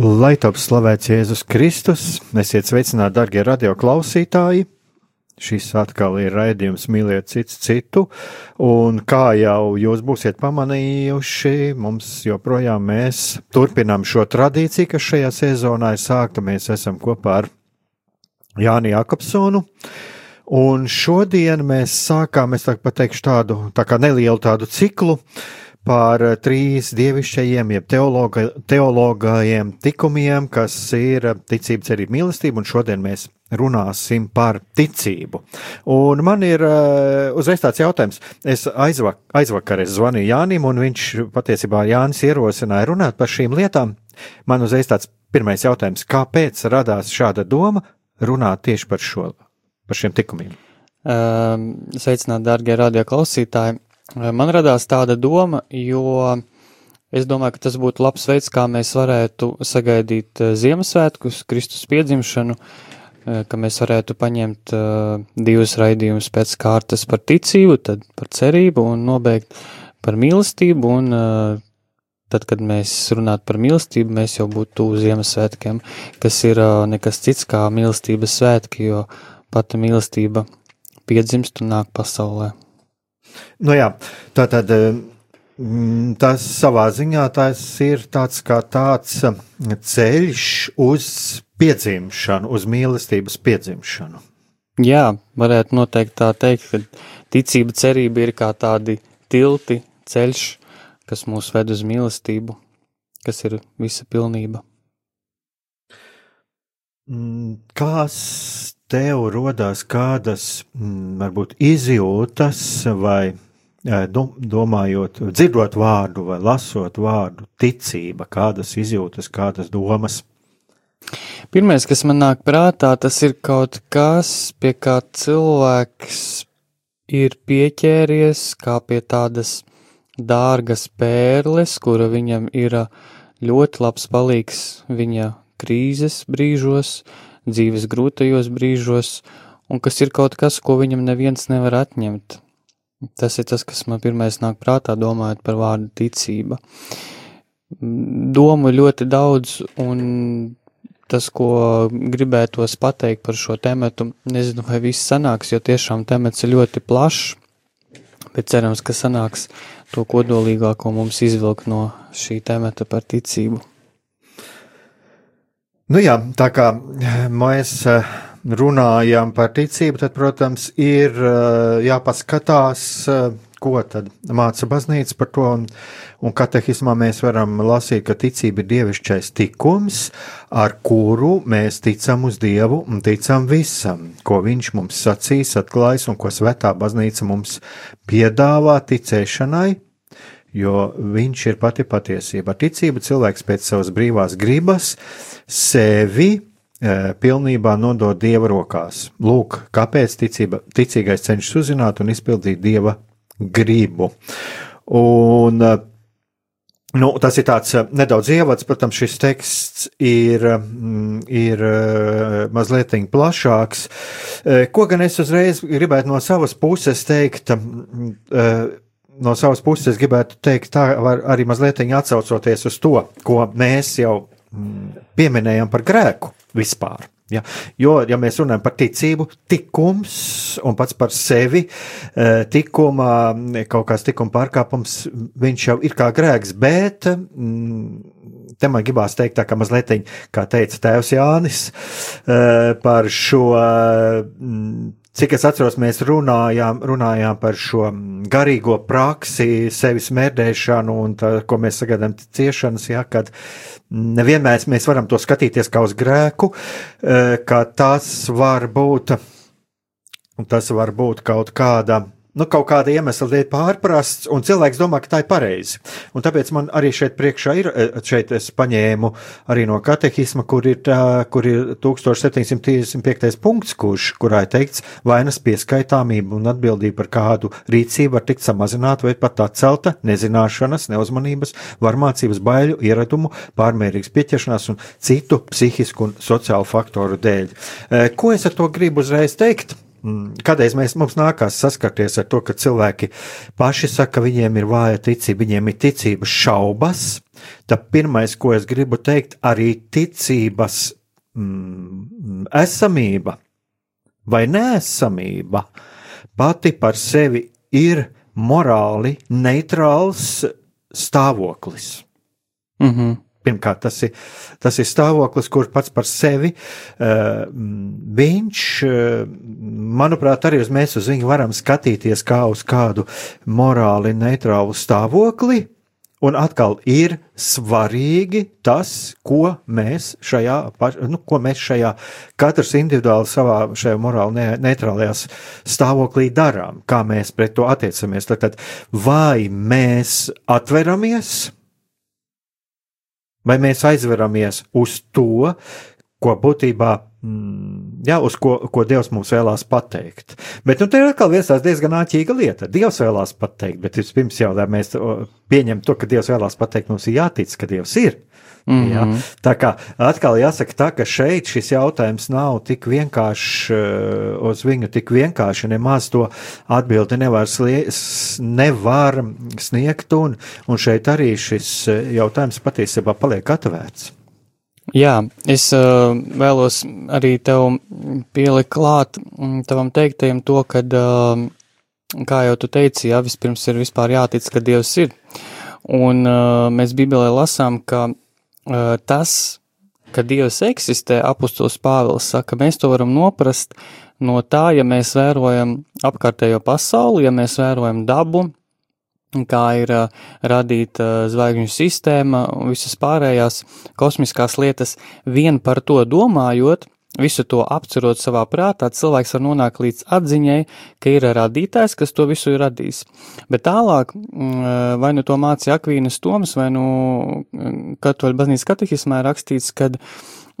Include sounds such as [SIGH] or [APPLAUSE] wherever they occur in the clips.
Lai top slavēts Jēzus Kristus, esiet sveicināti, darbie radio klausītāji! Šis atkal ir raidījums Mīliet cits citu, un kā jau jūs būsiet pamanījuši, mums joprojām mēs turpinām šo tradīciju, kas šajā sezonā ir sākta. Mēs esam kopā ar Jāni Jakobsonu. Un šodien mēs sākām, es tā pateikšu tādu, tā kā nelielu tādu ciklu par trīs dievišķajiem, jeb teologa, teologajiem tikumiem, kas ir ticība, cerība, mīlestība, un šodien mēs runāsim par ticību. Un man ir uh, uzreiz tāds jautājums. Es aizvak, aizvakar es zvanīju Jānim, un viņš patiesībā Jānis ierosināja runāt par šīm lietām. Man uzreiz tāds pirmais jautājums, kāpēc radās šāda doma runāt tieši par šo, par šiem tikumiem? Uh, Sveicināt, dārgie radio klausītāji! Man radās tāda doma, jo es domāju, ka tas būtu labs veids, kā mēs varētu sagaidīt Ziemassvētkus, Kristus piedzimšanu, Eh, ka mēs varētu paņemt uh, divus raidījumus pēc kārtas par ticību, tad par cerību un nobeigt par mīlestību, un tad, kad mēs runātu par mīlestību, mēs jau būtu tuvu Ziemassvētkiem, kas ir nekas cits kā mīlestības svētki, jo pati mīlestība piedzimst un nāk pasaulē. Nu jā, tā tad. Tas savā ziņā tas ir tāds kā tāds ceļš uz piedzimšanu, uz mīlestības piedzimšanu. Jā, varētu noteikti tā teikt, ka ticība, cerība ir kā tādi tilti, ceļš, kas mūs ved uz mīlestību, kas ir visa pilnība. Mm, kas tev rodās kādas, mm, varbūt, izjūtas vai domājot, dzirdot vārdu vai lasot vārdu ticība, kādas izjūtas, kādas domas? Pirmais, kas man nāk prātā, tas ir kaut kas, pie kā cilvēks ir pieķēries, kā pie tādas dārgas pērles, kura viņam ir ļoti labs palīgs viņa krīzes brīžos, dzīves grūtajos brīžos, un kas ir kaut kas, ko viņam neviens nevar atņemt. Tas ir tas, kas man pirmais nāk prātā, domājot par vārdu ticība. Domu ļoti daudz, un tas, ko gribētos pateikt par šo tematu, nezinu, vai viss sanāks, jo tiešām temats ir ļoti plašs, bet cerams, ka sanāks to kodolīgāko mums izvilkt no šī temata par ticību. Nu jā, tā kā mēs eh, runājam par ticību, tad, protams, ir eh, jāpaskatās, eh, ko tad māca baznīca par to, un, un katehismā mēs varam lasīt, ka ticība ir dievišķais tikums, ar kuru mēs ticam uz Dievu un ticam visam, ko Viņš mums sacīs, atklājis un ko svētā baznīca mums piedāvā ticēšanai, jo Viņš ir pati patiesība. Ar ticību cilvēks pēc savas brīvās gribas sevi eh, pilnībā nodot dieva rokās. Lūk, kāpēc ticība, ticīgais cenšas uzzināt un izpildīt dieva gribu. Un, eh, Nu, tas ir tāds eh, nedaudz ievads, protams, šis teksts ir, mm, ir eh, mazliet plašāks. Ko gan es uzreiz gribētu no savas puses teikt? Mm, no savas puses gribētu teikt, tā var arī mazliet atsaucoties uz to, ko mēs jau mm, pieminējam par grēku vispār. Ja? Jo, ja mēs runājam par ticību, tikums un pats par sevi, eh, tikuma, kaut kāds tikuma pārkāpums, viņš jau ir kā grēks, bet mm, te man gribās teikt tā kā mazliet, kā teica tēvs Jānis, eh, par šo mm, Cik es atceros, mēs runājām, runājām par šo garīgo praksi, sevis mērdēšanu un tā, ko mēs sagaidām ciešanas, ja, kad nevienmēr mēs varam to skatīties kā uz grēku, eh, ka tas var būt, tas var būt kaut kāda nu, kaut kāda iemesla dēļ pārprasts, un cilvēks domā, ka tā ir pareizi. Un tāpēc man arī šeit priekšā ir, e, šeit es paņēmu arī no katehisma, kur ir, tā, kur ir 1735. punkts, kurš, kurā ir teikts, vainas pieskaitāmība un atbildība par kādu rīcību var tikt samazināta vai pat atcelta nezināšanas, neuzmanības, varmācības, baiļu, ieradumu, pārmērīgas pieķeršanās un citu psihisku un sociālu faktoru dēļ. E, ko es ar to gribu uzreiz teikt? Mm, kādreiz mēs, mums nākās saskarties ar to, ka cilvēki paši saka, ka viņiem ir vāja ticība, viņiem ir ticības šaubas. Tad pirmais, ko es gribu teikt, arī ticības mm, esamība vai nēsamība pati par sevi ir morāli neitrāls stāvoklis. Mm -hmm. Pirmkārt, tas ir, tas ir stāvoklis, kur pats par sevi uh, viņš, uh, manuprāt, arī uz mēs uz viņu varam skatīties kā uz kādu morāli neitrālu stāvokli. Un atkal ir svarīgi tas, ko mēs šajā, nu, ko mēs šajā katrs individuāli savā šajā morāli neitrālajā stāvoklī darām, kā mēs pret to attiecamies. Tad vai mēs atveramies? Vai mēs aizveramies uz to, ko būtībā, mm, jā, uz ko, ko Dievs mums vēlās pateikt. Bet nu, te ir atkal viens tās diezgan āķīga lieta. Dievs vēlās pateikt, bet vispirms jau, lai mēs pieņemtu to, ka Dievs vēlās pateikt, mums ir jātic, ka Dievs ir. Mm -hmm. ja? Tā kā atkal jāsaka tā, ka šeit šis jautājums nav tik vienkāršs, eh, uz viņu tik vienkārši nemaz to atbildi nevar, nevar sniegt, un, un šeit arī šis eh, jautājums patiesībā paliek atvērts. Jā, es uh, vēlos arī tev pielikt klāt mm, tavam teiktajam to, ka, uh, kā jau tu teici, jā, vispirms ir vispār jātic, ka Dievs ir. Un uh, mēs Bībelē lasām, ka tas, ka Dievs eksistē, apustulis Pāvils saka, mēs to varam noprast no tā, ja mēs vērojam apkārtējo pasauli, ja mēs vērojam dabu, kā ir radīta zvaigžņu sistēma un visas pārējās kosmiskās lietas, vien par to domājot, Visu to apcerot savā prātā, cilvēks var nonākt līdz atziņai, ka ir radītājs, kas to visu ir radījis. Bet tālāk, mm, vai nu to mācīja Akvīnas Toms, vai nu mm, Katoļu baznīcas katehismā rakstīts, kad,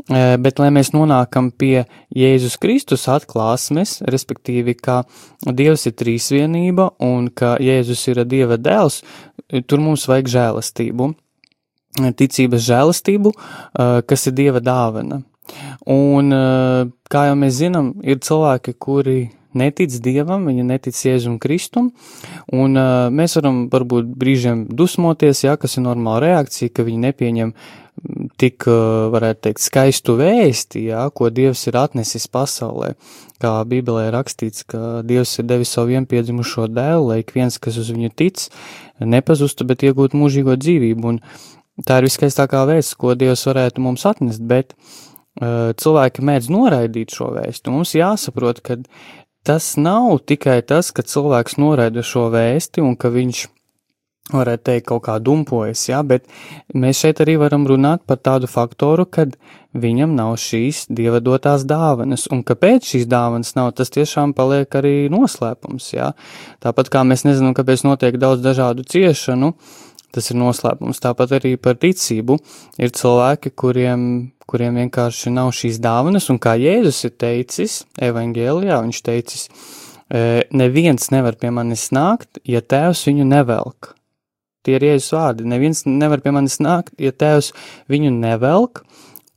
e, bet lai mēs nonākam pie Jēzus Kristus atklāsmes, respektīvi, ka Dievs ir trīsvienība un ka Jēzus ir Dieva dēls, tur mums vajag žēlastību ticības žēlastību, e, kas ir Dieva dāvana. Un, eh, kā jau mēs zinām, ir cilvēki, kuri netic Dievam, viņi netic Jēzum Kristum, un uh, mēs varam varbūt brīžiem dusmoties, jā, kas ir normāla reakcija, ka viņi nepieņem mm, tik, uh, varētu teikt, skaistu vēsti, jā, ko Dievs ir atnesis pasaulē. Kā Bībelē ir rakstīts, ka Dievs ir devis savu vienpiedzimušo dēlu, lai ik viens, kas uz viņu tic, nepazustu, bet iegūtu mūžīgo dzīvību, un tā ir viskaistākā vēsts, ko Dievs varētu mums atnest, bet uh, cilvēki mēdz noraidīt šo vēstu. Mums jāsaprot, ka tas nav tikai tas, ka cilvēks noraida šo vēsti un ka viņš varētu teikt, kaut kā dumpojas, jā, bet mēs šeit arī varam runāt par tādu faktoru, kad viņam nav šīs dieva dotās dāvanas, un kāpēc šīs dāvanas nav, tas tiešām paliek arī noslēpums, jā. Tāpat kā mēs nezinām, kāpēc notiek daudz dažādu ciešanu, tas ir noslēpums, tāpat arī par ticību ir cilvēki, kuriem kuriem vienkārši nav šīs dāvanas, un kā Jēzus ir teicis, evangēlijā, viņš teicis, e, neviens nevar pie manis nākt, ja tēvs viņu nevelk. Tie ir Jēzus vārdi, neviens nevar pie manis nākt, ja tēvs viņu nevelk,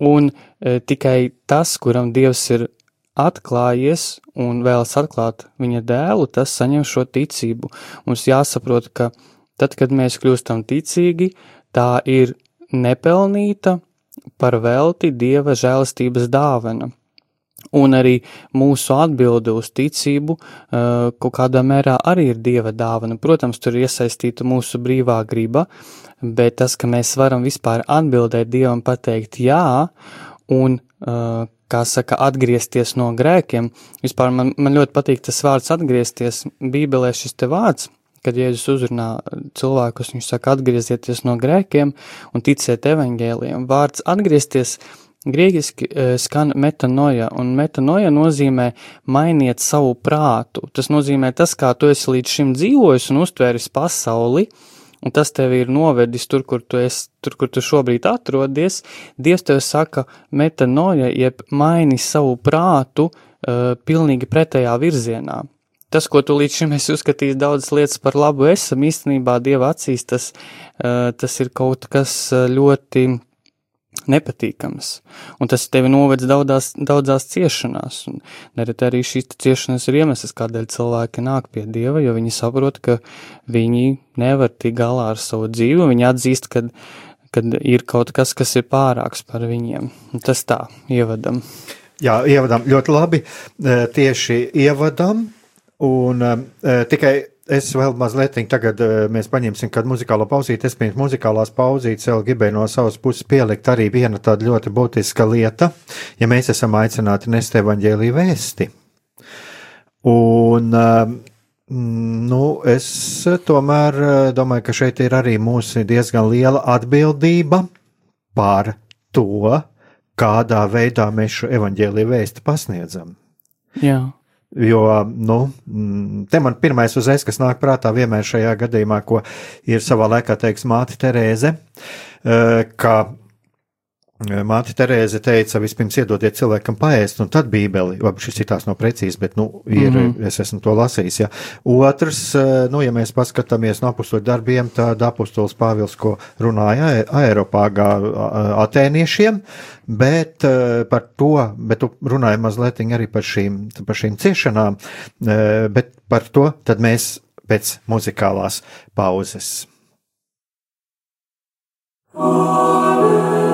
un e, tikai tas, kuram Dievs ir atklājies un vēlas atklāt viņa dēlu, tas saņem šo ticību. Mums jāsaprot, ka tad, kad mēs kļūstam ticīgi, tā ir nepelnīta par velti dieva žēlastības dāvana. Un arī mūsu atbilde uz ticību kaut kādā mērā arī ir dieva dāvana. Protams, tur ir iesaistīta mūsu brīvā griba, bet tas, ka mēs varam vispār atbildēt dievam, pateikt jā, un, kā saka, atgriezties no grēkiem, vispār man, man ļoti patīk tas vārds atgriezties, Bībelē šis te vārds, kad Jēzus uzrunā cilvēkus, viņš saka atgriezieties no grēkiem un ticiet evaņģēliem. Vārds atgriezties Grieķiski uh, skan metanoja, un metanoja nozīmē mainiet savu prātu. Tas nozīmē tas, kā tu esi līdz šim dzīvojis un uztvēris pasauli, un tas tev ir novedis tur, kur tu, esi, tur, kur tu šobrīd atrodies. Dievs tev saka metanoja, jeb maini savu prātu uh, pilnīgi pretējā virzienā. Tas, ko tu līdz šim esi uzskatījis daudzas lietas par labu, esam īstenībā Dieva acīs, tas, uh, tas ir kaut kas ļoti nepatīkams, un tas tevi novedz daudzās, daudzās ciešanās, un nereti arī šīs ciešanas ir iemesls, kādēļ cilvēki nāk pie Dieva, jo viņi saprot, ka viņi nevar tikt galā ar savu dzīvi, viņi atzīst, ka kad ir kaut kas, kas ir pārāks par viņiem. Tas tā, ievadam. Jā, ievadam. Ļoti labi, tieši ievadam, un tikai Es vēl mazliet, tagad uh, mēs paņemsim kādu muzikālo pauzīti. Es pirms muzikālās pauzītes vēl gribēju no savas puses pielikt arī viena tāda ļoti būtiska lieta, ja mēs esam aicināti nest evaņģēlīju vēsti. Un, uh, nu, es tomēr domāju, ka šeit ir arī mūsu diezgan liela atbildība par to, kādā veidā mēs šo evaņģēlīju vēsti pasniedzam. Jā. Jo, nu, mm, te man pirmais uzreiz, kas nāk prātā vienmēr šajā gadījumā, ko ir savā laikā teiks māte Terēze, eh, ka Māte Terēze teica, vispirms iedodiet cilvēkam paēst, un tad bībeli, labi, šis citāts nav precīzi, bet, nu, ir, mm -hmm. es esmu to lasījis, ja. Otrs, nu, ja mēs paskatāmies no apustoļu darbiem, tad apustols Pāvils, ko runāja Eiropāgā atēniešiem, bet par to, bet tu runāji mazliet arī par šīm, par šīm ciešanām, bet par to tad mēs pēc muzikālās pauzes. Amen.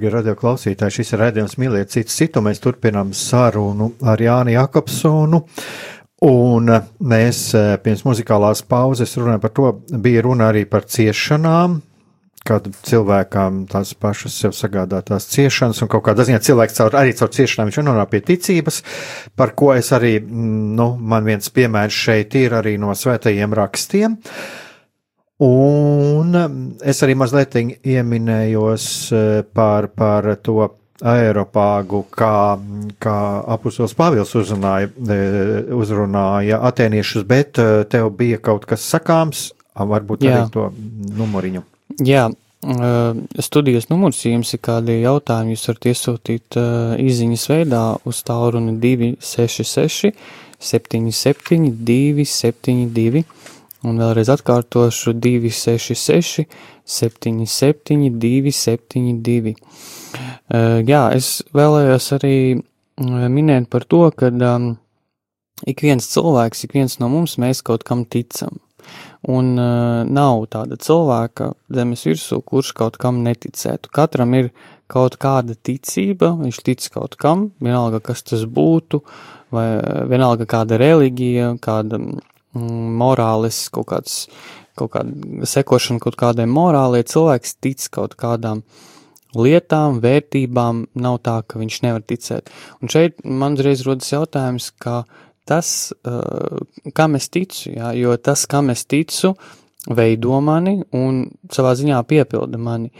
Darbie radio klausītāji, šis ir redzējums mīliet citu citu. Mēs turpinām sarunu ar Jāni Jakobsonu. Un mēs pirms muzikālās pauzes runājam par to, bija runa arī par ciešanām, kad cilvēkam tās pašas sev sagādātās ciešanas, un kaut kādā ziņā cilvēks caur, arī caur ciešanām viņš nonāk pie ticības, par ko es arī, nu, man viens piemērs šeit ir arī no svētajiem rakstiem. Es arī mazliet ieminējos eh, par, par to aeropāgu, kā, kā apustulis Pāvils uzrunāja, eh, uzrunāja atēniešus, bet eh, tev bija kaut kas sakāms, varbūt Jā. arī to numuriņu. Jā, studijas numurs, ja jums ir kādi jautājumi, jūs varat iesūtīt izziņas veidā uz tālruni 266 77 272 un vēlreiz atkārtošu 266 77 272. Jā, es vēlējos arī minēt par to, ka um, ik viens cilvēks, ik viens no mums, mēs kaut kam ticam. Un uh, nav tāda cilvēka zemes virsū, kurš kaut kam neticētu. Katram ir kaut kāda ticība, viņš tic kaut kam, vienalga, kas tas būtu, vai vienalga kāda reliģija, kāda morālis, kaut kāds, kaut kāda sekošana kaut kādai morālai, cilvēks tic kaut kādām lietām, vērtībām, nav tā, ka viņš nevar ticēt. Un šeit man uzreiz rodas jautājums, ka tas, uh, kam es ticu, jā, jo tas, kam es ticu, veido mani un savā ziņā piepilda mani.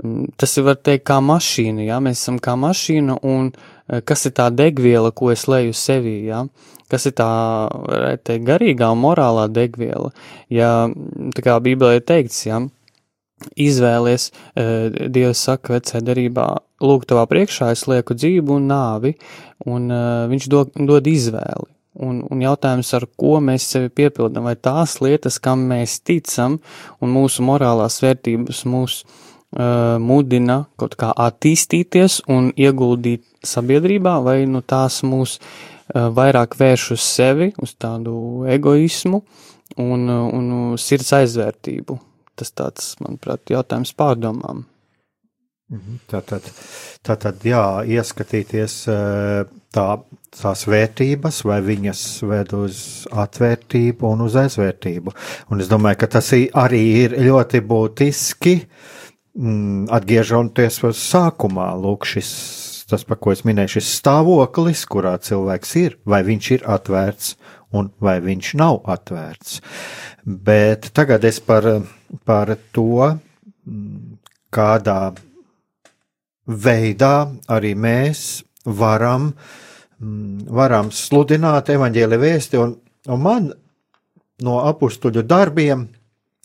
Mm, tas ir, var teikt, kā mašīna, jā, mēs esam kā mašīna un uh, kas ir tā degviela, ko es leju sevī, jā, kas ir tā, varētu teikt, garīgā un morālā degviela, ja, tā kā Bībelē ir teikts, jā, izvēlies, uh, Dievs saka vecē darībā, lūk, tavā priekšā es lieku dzīvu un nāvi, un uh, viņš dod, dod izvēli. Un, un jautājums, ar ko mēs sevi piepildām, vai tās lietas, kam mēs ticam, un mūsu morālās vērtības mūs uh, mudina kaut kā attīstīties un ieguldīt sabiedrībā, vai nu tās mūs uh, vairāk vērš uz sevi, uz tādu egoismu un, un sirds aizvērtību. Tas tāds, manuprāt, jautājums pārdomām. Mhm. Tātad, tātad jā, ieskatīties tā, tās vērtības, vai viņas ved uz atvērtību un uz aizvērtību. Un es domāju, ka tas arī ir ļoti būtiski, mm, atgriežoties uz sākumā, lūk, šis, tas, par ko es minēju, šis stāvoklis, kurā cilvēks ir, vai viņš ir atvērts un vai viņš nav atvērts. Bet tagad es par, par to, kādā veidā arī mēs varam, varam sludināt evaņģēli vēsti, un, un man no apstuļu darbiem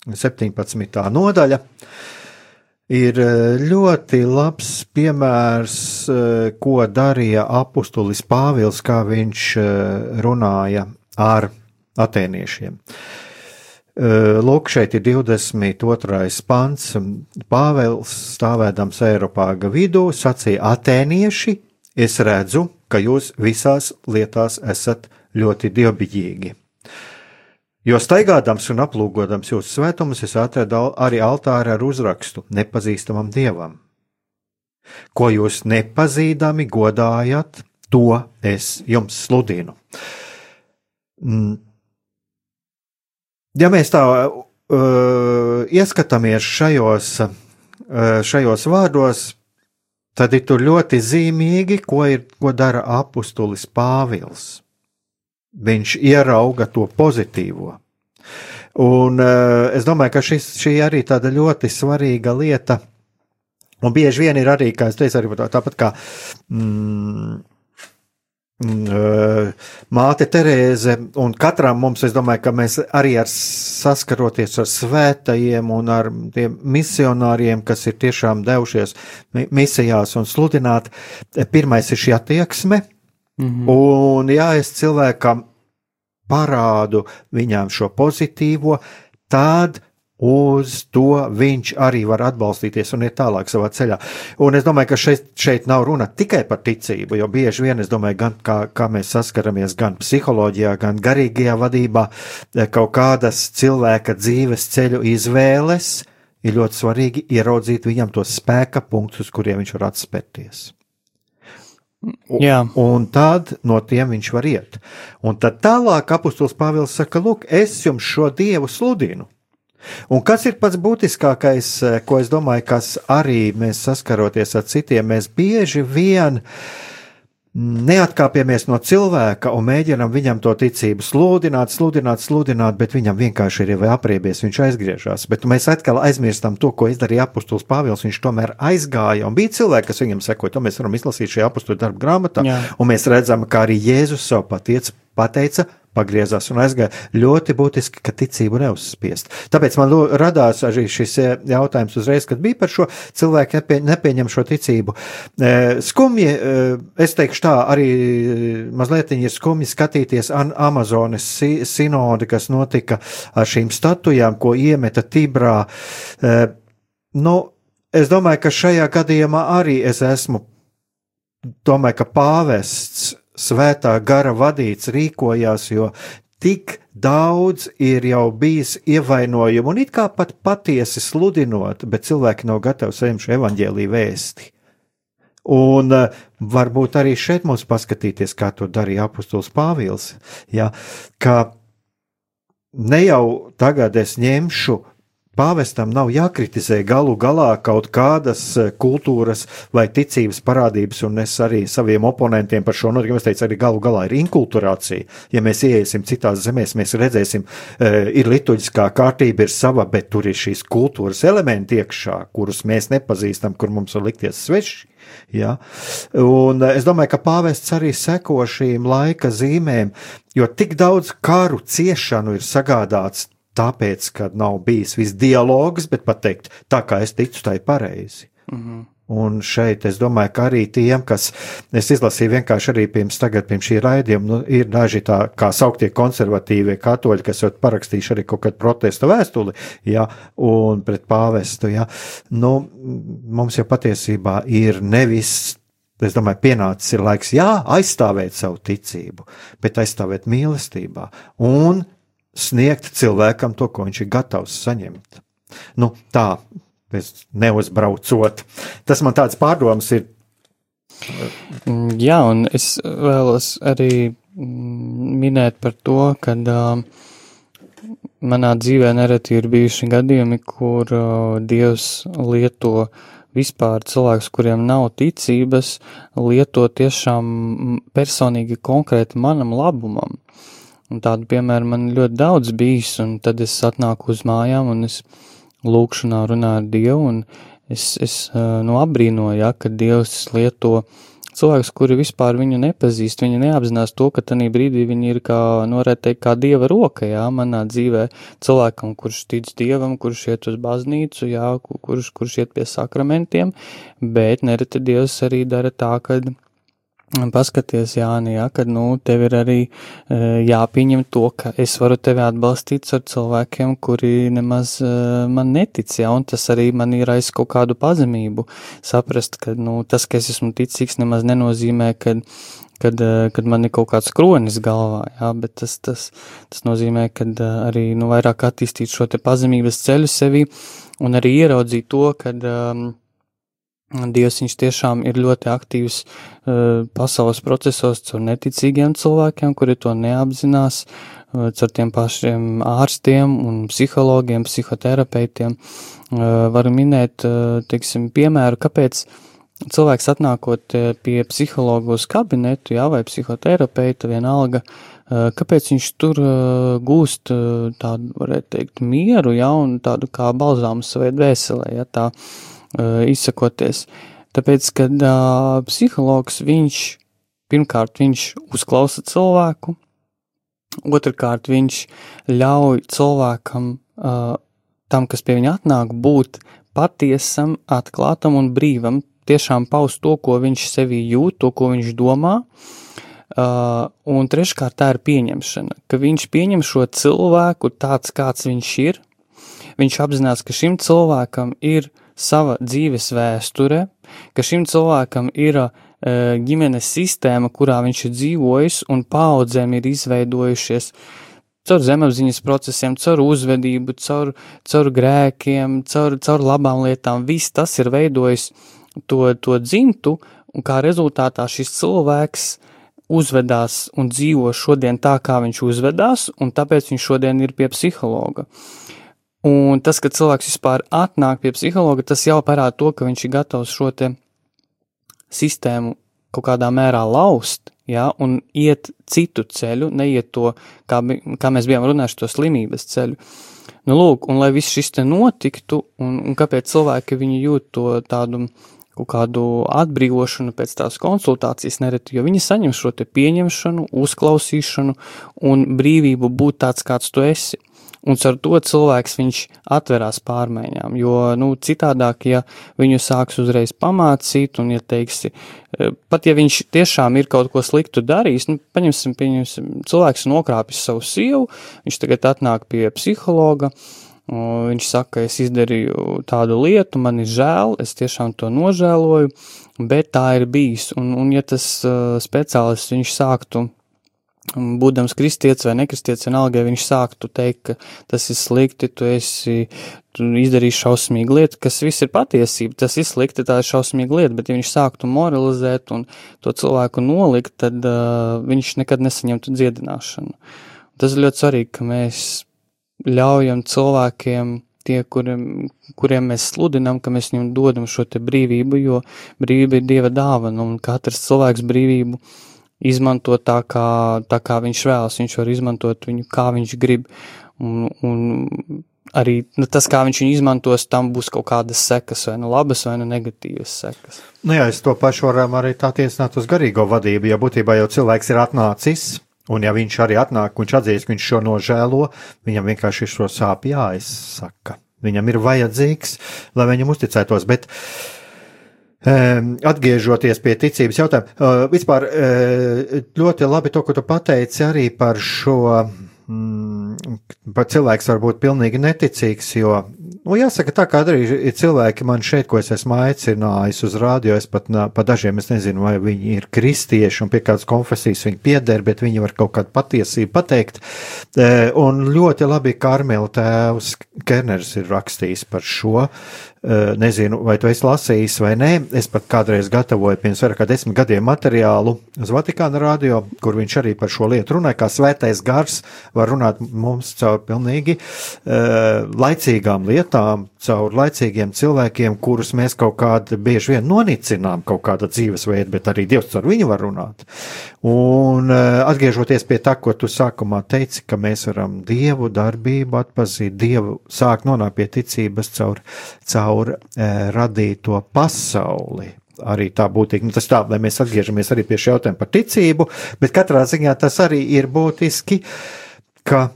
17. nodaļa ir eh, ļoti labs piemērs, eh, ko darīja apustulis Pāvils, kā viņš eh, runāja ar atēniešiem. Lūk, šeit ir 22. pants. Pāvils stāvēdams Eiropāga vidū sacīja: Atēnieši, es redzu, ka jūs visās lietās esat ļoti dievbijīgi. Jo staigādams un aplūkodams jūsu svētumus, es atradu arī altāri ar uzrakstu nepazīstamam dievam. Ko jūs nepazīdami godājat, to es jums sludinu. Mm, ja mēs tā uh, ieskatāmies šajos, uh, šajos vārdos, tad ir ļoti zīmīgi, ko, ir, ko dara apustulis Pāvils. Viņš ierauga to pozitīvo. Un uh, es domāju, ka šis, šī arī tāda ļoti svarīga lieta. Un bieži vien ir arī, kā es teicu, arī tāpat kā mm, Mm, māte Terēze, un katram mums, es domāju, ka mēs arī ar saskaroties ar svētajiem un ar tiem misionāriem, kas ir tiešām devušies misijās un sludināt, pirmais ir šī attieksme, -hmm. un ja es cilvēkam parādu viņām šo pozitīvo, tad uz to viņš arī var atbalstīties un iet tālāk savā ceļā. Un es domāju, ka šeit, šeit nav runa tikai par ticību, jo bieži vien es domāju, gan kā, kā mēs saskaramies gan psiholoģijā, gan garīgajā vadībā, kaut kādas cilvēka dzīves ceļu izvēles ir ļoti svarīgi ieraudzīt viņam tos spēka punktus, uz kuriem viņš var atspērties. Jā. Un tad no tiem viņš var iet. Un tad tālāk apustulis Pāvils saka, lūk, es jums šo dievu sludinu. Un kas ir pats būtiskākais, ko es domāju, kas arī mēs saskaroties ar citiem, mēs bieži vien uh, neatkāpjamies no cilvēka un mēģinam viņam to ticību sludināt, sludināt, sludināt, bet viņam vienkārši ir jau apriebies, viņš aizgriežas. Bet mēs atkal aizmirstam to, ko izdarīja apustulis Pāvils. Viņš tomēr aizgāja, un bija cilvēki, kas viņam sekoja. To mēs varam izlasīt šajā apustuļu darba grāmatā, Jā. un mēs redzam, kā arī Jēzus savu patiec, pateica, pagriezās un aizgāja. Ļoti būtiski, ka ticību neuzspiest. Tāpēc man radās arī šis eh, jautājums uzreiz, kad bija par šo cilvēku nepie, nepieņem šo ticību. Eh, skumji, eh, es teikšu tā, arī mazliet ir skumji skatīties Amazonas sinodi, kas notika ar šīm statujām, ko iemeta Tibrā. Nu, es domāju, ka šajā gadījumā arī es esmu domāju, ka pāvests svētā gara vadīts rīkojās, jo tik daudz ir jau bijis ievainojumu, un it kā pat patiesi sludinot, bet cilvēki nav gatavi saņemt šo evaņģēlīju vēsti. Un uh, varbūt arī šeit mums paskatīties, kā to darīja apustulis Pāvils, ja, ka ne jau tagad es ņemšu Pāvestam nav jākritizē galu galā kaut kādas e, kultūras vai ticības parādības, un es arī saviem oponentiem par šo notikumu teicu, arī galu galā ir inkulturācija. Ja mēs ieiesim citās zemēs, mēs redzēsim, e, ir liturģiskā kārtība, ir sava, bet tur ir šīs kultūras elementi iekšā, kurus mēs nepazīstam, kur mums var likties sveši. Ja? Un e, es domāju, ka pāvests arī seko šīm laika zīmēm, jo tik daudz karu ciešanu ir sagādāts tāpēc, ka nav bijis viss dialogs, bet pateikt, tā kā es ticu, tā ir pareizi. Mm -hmm. Un šeit es domāju, ka arī tiem, kas es izlasīju vienkārši arī pirms, tagad, pirms šī raidījuma, nu, ir daži tā kā sauktie konservatīvie katoļi, kas jau parakstījuši arī kaut kādu protestu vēstuli, ja, un pret pāvestu, ja. Nu, mums jau patiesībā ir nevis Es domāju, pienācis ir laiks, jā, aizstāvēt savu ticību, bet aizstāvēt mīlestībā un sniegt cilvēkam to, ko viņš ir gatavs saņemt. Nu, tā, neuzbraucot. Tas man tāds pārdoms ir. Mm, jā, un es vēlos arī mm, minēt par to, ka uh, manā dzīvē nereti ir bijuši gadījumi, kur uh, Dievs lieto vispār cilvēkus, kuriem nav ticības, lieto tiešām personīgi konkrēti manam labumam. Un tādu piemēru man ļoti daudz bijis, un tad es atnāku uz mājām un es lūkšanā runāju ar Dievu, un es, es nu apbrīnoju, ja, ka Dievs lieto cilvēkus, kuri vispār viņu nepazīst, viņi neapzinās to, ka tajā brīdī viņi ir kā, norēt nu, teikt, kā Dieva roka, jā, manā dzīvē, cilvēkam, kurš tic Dievam, kurš iet uz baznīcu, jā, kurš, kurš iet pie sakramentiem, bet nereti Dievs arī dara tā, ka Paskaties, Jāni, jā, kad, nu, tev ir arī e, jāpieņem to, ka es varu tevi atbalstīt ar cilvēkiem, kuri nemaz e, man netic, jā, un tas arī man ir aiz kaut kādu pazemību. Saprast, ka, nu, tas, ka es esmu ticīgs, nemaz nenozīmē, ka, kad, e, kad man ir kaut kāds kronis galvā, jā, bet tas, tas, tas nozīmē, ka arī, nu, vairāk attīstīt šo te pazemības ceļu sevi un arī ieraudzīt to, kad, um, Dievs viņš tiešām ir ļoti aktīvs uh, pasaules procesos caur neticīgiem cilvēkiem, kuri to neapzinās, uh, caur tiem pašiem ārstiem un psihologiem, psihoterapeitiem. Uh, varu minēt, teiksim, piemēru, kāpēc cilvēks atnākot pie psihologu uz kabinetu, jā, vai psihoterapeita vienalga, kāpēc viņš tur gūst tādu, varētu teikt, mieru, jā, un tādu kā balzāmu savai dvēselē, jā, tā izsakoties. Tāpēc, kad uh, psihologs viņš pirmkārt viņš uzklausa cilvēku, otrkārt viņš ļauj cilvēkam, uh, tam, kas pie viņa atnāk, būt patiesam, atklātam un brīvam, tiešām paust to, ko viņš sevī jūt, to, ko viņš domā. Uh, un treškārt tā ir pieņemšana, ka viņš pieņem šo cilvēku tāds, kāds viņš ir. Viņš apzinās, ka šim cilvēkam ir uh, sava dzīves vēsture, ka šim cilvēkam ir uh, ģimenes sistēma, kurā viņš ir dzīvojis, un paudzēm ir izveidojušies caur zemapziņas procesiem, caur uzvedību, caur, caur grēkiem, caur, caur labām lietām. Viss tas ir veidojis to, to dzimtu, un kā rezultātā šis cilvēks uzvedās un dzīvo šodien tā, kā viņš uzvedās, un tāpēc viņš šodien ir pie psihologa. Un tas, ka cilvēks vispār atnāk pie psihologa, tas jau parāda to, ka viņš ir gatavs šo te sistēmu kaut kādā mērā laust, ja, un iet citu ceļu, neiet to, kā, kā mēs bijām runājuši, to slimības ceļu. Nu, lūk, un lai viss šis te notiktu, un, un kāpēc cilvēki viņi jūt to tādu kaut kādu atbrīvošanu pēc tās konsultācijas nereti, jo viņi saņem šo te pieņemšanu, uzklausīšanu un brīvību būt tāds, kāds tu esi. Un ar to cilvēks viņš atverās pārmaiņām, jo, nu, citādāk, ja viņu sāks uzreiz pamācīt, un, ja teiksi, e, pat ja viņš tiešām ir kaut ko sliktu darījis, nu, paņemsim, pieņemsim, cilvēks nokrāpis savu sievu, viņš tagad atnāk pie psihologa, viņš saka, es izdarīju tādu lietu, man ir žēl, es tiešām to nožēloju, bet tā ir bijis, un, un ja tas uh, speciālists viņš sāktu būdams kristietis vai nekristietis, vienalga, ja viņš sāktu teikt, ka tas ir slikti, tu esi, tu izdarīsi šausmīgu lietu, kas viss ir patiesība, tas ir slikti, tā ir šausmīga lieta, bet ja viņš sāktu moralizēt un to cilvēku nolikt, tad uh, viņš nekad nesaņemtu dziedināšanu. Tas ir ļoti svarīgi, ka mēs ļaujam cilvēkiem, tie, kuriem, kuriem mēs sludinām, ka mēs viņiem dodam šo te brīvību, jo brīvība ir Dieva dāvana, un katrs cilvēks brīvību izmantot tā kā, tā kā viņš vēlas. Viņš var izmantot viņu, kā viņš grib. Un, un arī nu, tas, kā viņš viņu izmantos, tam būs kaut kādas sekas, vai nu labas, vai nu negatīvas sekas. Nu jā, es to pašu varam arī tā tiesināt uz garīgo vadību, jo būtībā jau cilvēks ir atnācis. Un, ja viņš arī atnāk, viņš atzīst, ka viņš šo nožēlo, viņam vienkārši ir šo sāpju jāizsaka. Viņam ir vajadzīgs, lai viņam uzticētos. Bet uh, Atgriežoties pie ticības jautājuma, vispār ļoti labi to, ko tu pateici arī par šo, mm, par cilvēks var būt pilnīgi neticīgs, jo, nu, jāsaka tā, kā arī ir cilvēki man šeit, ko es esmu aicinājis uz rādio, es pat pa dažiem es nezinu, vai viņi ir kristieši un pie kādas konfesijas viņi pieder, bet viņi var kaut kādu patiesību pateikt. Un ļoti labi Karmela tēvs Kerners ir rakstījis par šo, Eh, nezinu, vai tu esi lasījis vai nē. Es pat kādreiz gatavoju pirms vairāk kā desmit gadiem materiālu uz Vatikāna radio, kur viņš arī par šo lietu runāja, kā svētais gars var runāt mums caur pilnīgi uh, laicīgām lietām, caur laicīgiem cilvēkiem, kurus mēs kaut kādā bieži vien nonicinām, kaut kāda dzīvesveida, bet arī Dievs caur viņu var runāt. Un uh, atgriežoties pie tā, ko tu sākumā teici, ka mēs varam Dievu darbību atpazīt, Dievu sākt nonākt pie ticības caur caur e, radīto pasauli. Arī tā būtīgi, nu, tas tā, lai mēs atgriežamies arī pie šī jautājuma par ticību, bet katrā ziņā tas arī ir būtiski, ka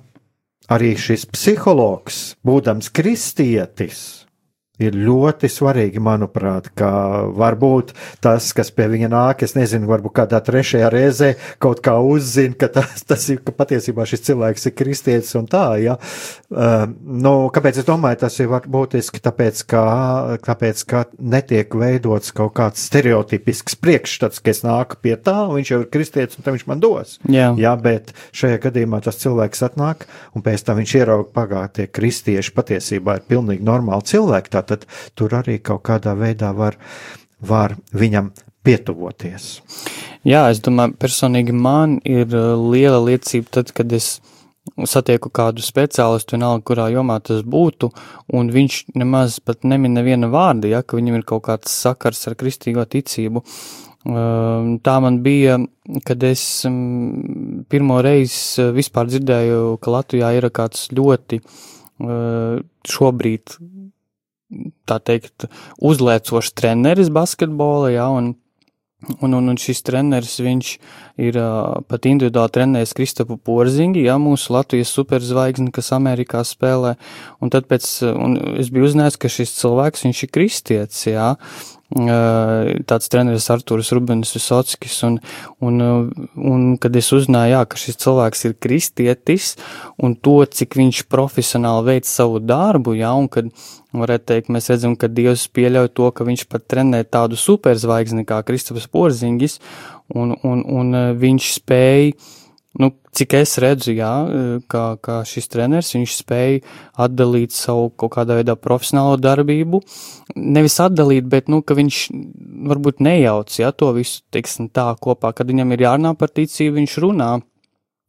arī šis psihologs, būdams kristietis, ir ļoti svarīgi, manuprāt, ka varbūt tas, kas pie viņa nāk, es nezinu, varbūt kādā trešajā reizē kaut kā uzzina, ka tas, [LAUGHS] tas ir, ka patiesībā šis cilvēks ir kristietis un tā, ja. Uh, nu, kāpēc es domāju, tas ir būtiski, tāpēc, ka, tāpēc, ka netiek veidots kaut kāds stereotipisks priekšstats, ka es nāku pie tā, un viņš jau ir kristietis, un tad viņš man dos. Jā. Jā, bet šajā gadījumā tas cilvēks atnāk, un pēc tam viņš ierauga pagātnie kristieši patiesībā ir pilnīgi normāli cilvēki. Tā tad tur arī kaut kādā veidā var, var viņam pietuvoties. Jā, es domāju, personīgi man ir uh, liela liecība tad, kad es satieku kādu speciālistu, vienalga, kurā jomā tas būtu, un viņš nemaz pat nemin neviena vārda, ja, ka viņam ir kaut kāds sakars ar kristīgo ticību. Um, tā man bija, kad es um, pirmo reizi uh, vispār dzirdēju, ka Latvijā ir kāds ļoti uh, šobrīd tā teikt, uzlēcošs treneris basketbolā, jā, un, un, un, un šis treneris, viņš ir pat individuāli trenējis Kristapu Porzingi, jā, mūsu Latvijas superzvaigzni, kas Amerikā spēlē, un tad pēc, un es biju uzzinājis, ka šis cilvēks, viņš ir kristietis, jā, tāds treneris Artūrs Rubens Visockis, un, un, un kad es uzzināju, jā, ka šis cilvēks ir kristietis, un to, cik viņš profesionāli veic savu darbu, jā, un kad, varētu teikt, mēs redzam, ka Dievs pieļauj to, ka viņš pat trenē tādu superzvaigzni kā Kristaps Porzingis, un, un, un viņš spēja nu, cik es redzu, jā, kā, kā šis treneris, viņš spēja atdalīt savu kaut kādā veidā profesionālo darbību. Nevis atdalīt, bet, nu, ka viņš varbūt nejauc, jā, to visu, teiksim, tā kopā, kad viņam ir jārunā par ticību, viņš runā,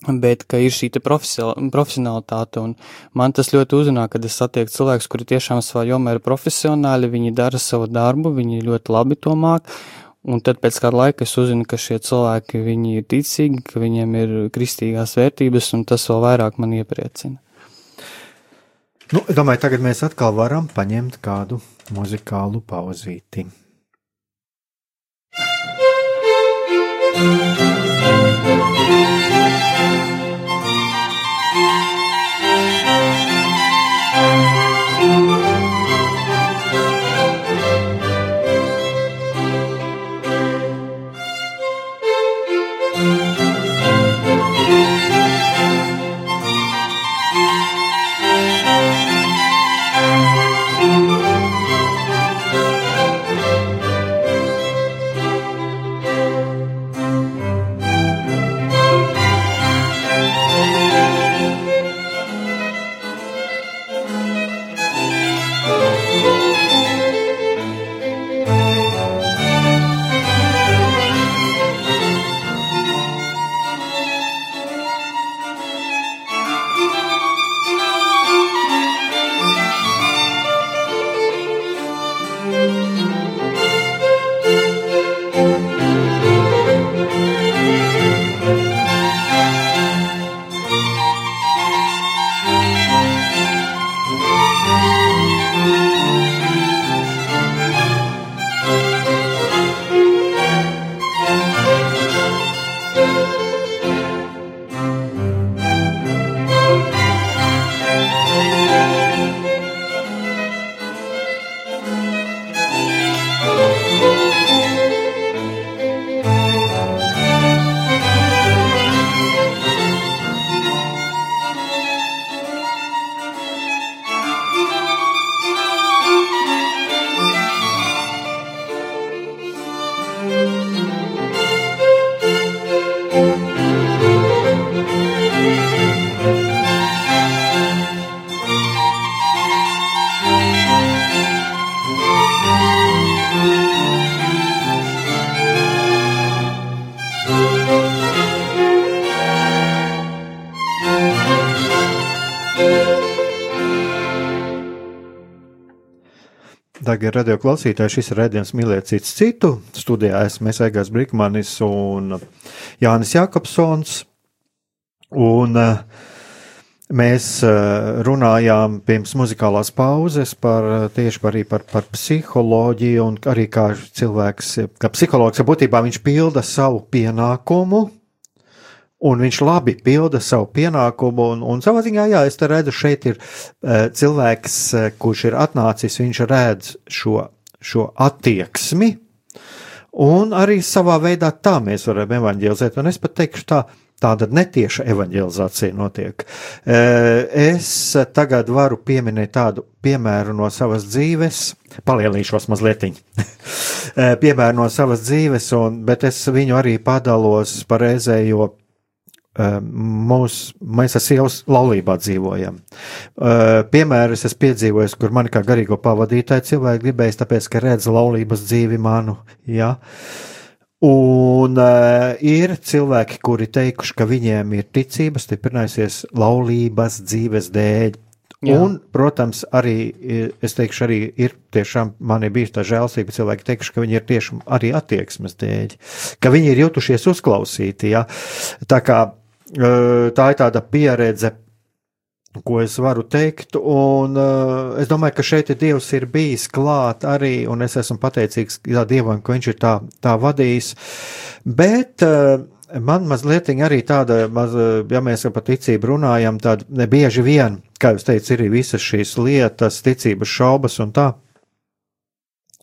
bet, ka ir šī te profesionalitāte, un man tas ļoti uzrunā, kad es satieku cilvēkus, kuri tiešām savā jomā ir profesionāli, viņi dara savu darbu, viņi ļoti labi to māk, Un tad pēc kāda laika es uzzinu, ka šie cilvēki ir ticīgi, ka viņiem ir kristīgās vērtības, un tas vēl vairāk man iepriecina. Nu, domāju, tagad mēs atkal varam paņemt kādu muzikālu pauzīti. Thank you. Dārgie radio klausītāji, šis ir redzējums mīlēt cits citu. Studijā esmu Egāns Brīkmanis un Jānis Jakobsons. Un uh, mēs uh, runājām pirms muzikālās pauzes par tieši par, par, par psiholoģiju un arī kā cilvēks, kā psihologs, būtībā viņš pilda savu pienākumu un viņš labi pilda savu pienākumu. Un, un savā ziņā, jā, es redzu, šeit ir uh, cilvēks, uh, kurš ir atnācis, viņš redz šo, šo attieksmi. Un arī savā veidā tā mēs varam evanģelizēt. Un es pat teikšu tā, tāda netieša evanģelizācija notiek. Uh, es tagad varu pieminēt tādu piemēru no savas dzīves, palielīšos mazliet. [LAUGHS] piemēru no savas dzīves, un, bet es viņu arī padalos par reizējo Mūs, mēs ar sievas laulībā dzīvojam. Piemērus es piedzīvoju, kur man kā garīgo pavadītāju cilvēku gribēja, tāpēc, ka redz laulības dzīvi manu. Ja? Un uh, ir cilvēki, kuri teikuši, ka viņiem ir ticība stiprinājusies laulības dzīves dēļ. Jā. Un, protams, arī es teikšu, arī ir tiešām man ir bijusi tā žēlstība. Cilvēki teikuši, ka viņi ir tieši arī attieksmes dēļ, ka viņi ir jutušies uzklausīti. Ja? Tā kā tā ir tāda pieredze, ko es varu teikt. Un uh, es domāju, ka šeit Dievs ir bijis klāt arī, un es esmu pateicīgs jā, Dievam, ka Viņš ir tā, tā vadījis. Bet uh, man mazliet arī tāda, maz, ja mēs par ticību runājam, tad bieži vien, kā jūs teicat, ir visas šīs lietas, ticības šaubas un tā.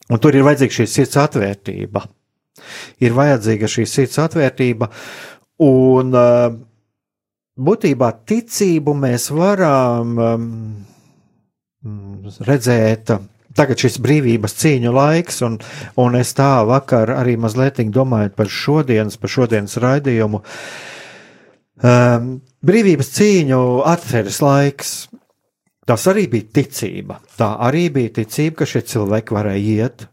Un tur ir vajadzīga šī sirds atvērtība. Ir vajadzīga šī sirds atvērtība, un būtībā ticību mēs varam um, redzēt. Tagad šis brīvības cīņu laiks, un, un es tā vakar arī mazliet domāju par šodienas, par šodienas raidījumu. Um, brīvības cīņu atceres laiks. Tas arī bija ticība. Tā arī bija ticība, ka šie cilvēki varēja iet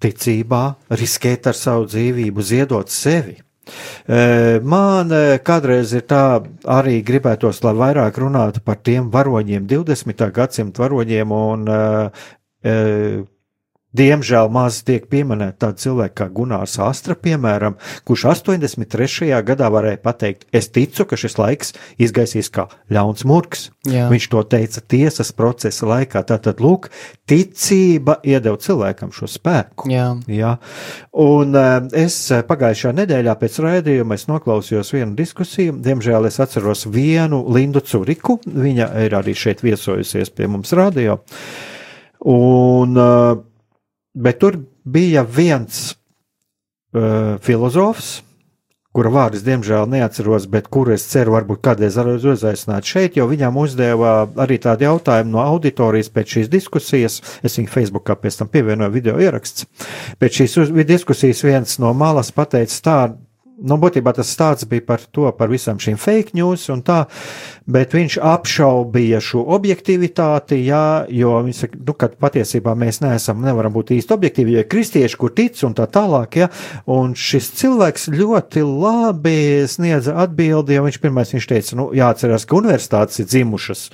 ticībā, riskēt ar savu dzīvību, ziedot sevi. Man kādreiz ir tā, arī gribētos, lai vairāk runātu par tiem varoņiem, 20. gadsimta varoņiem un Diemžēl maz tiek pieminēta tāda cilvēka kā Gunārs Astra, piemēram, kurš 83. gadā varēja pateikt, es ticu, ka šis laiks izgaisīs kā ļauns murgs. Jā. Viņš to teica tiesas procesa laikā. Tātad, lūk, ticība iedeva cilvēkam šo spēku. Jā. Jā. Un eh, es pagājušā nedēļā pēc raidījuma noklausījos vienu diskusiju. Diemžēl es atceros vienu Lindu Curiku. Viņa ir arī šeit viesojusies pie mums radio. Un uh, bet tur bija viens uh, filozofs, kura vārdus diemžēl neatceros, bet kuru es ceru, varbūt kādreiz uzaicināt šeit, jo viņam uzdeva arī tādu jautājumu no auditorijas pēc šīs diskusijas. Es viņu Facebookā pēc tam pievienoju video ieraksts. Pēc šīs diskusijas viens no malas pateica tādu nu, būtībā tas stāsts bija par to, par visām šīm fake news un tā, bet viņš apšaubīja šo objektivitāti, jā, jo viņš saka, nu, ka patiesībā mēs neesam, nevaram būt īsti objektīvi, jo ir kristieši, kur tic un tā tālāk, jā, un šis cilvēks ļoti labi sniedza atbildi, jo viņš pirmais viņš teica, nu, jāatcerās, ka universitātes ir dzimušas,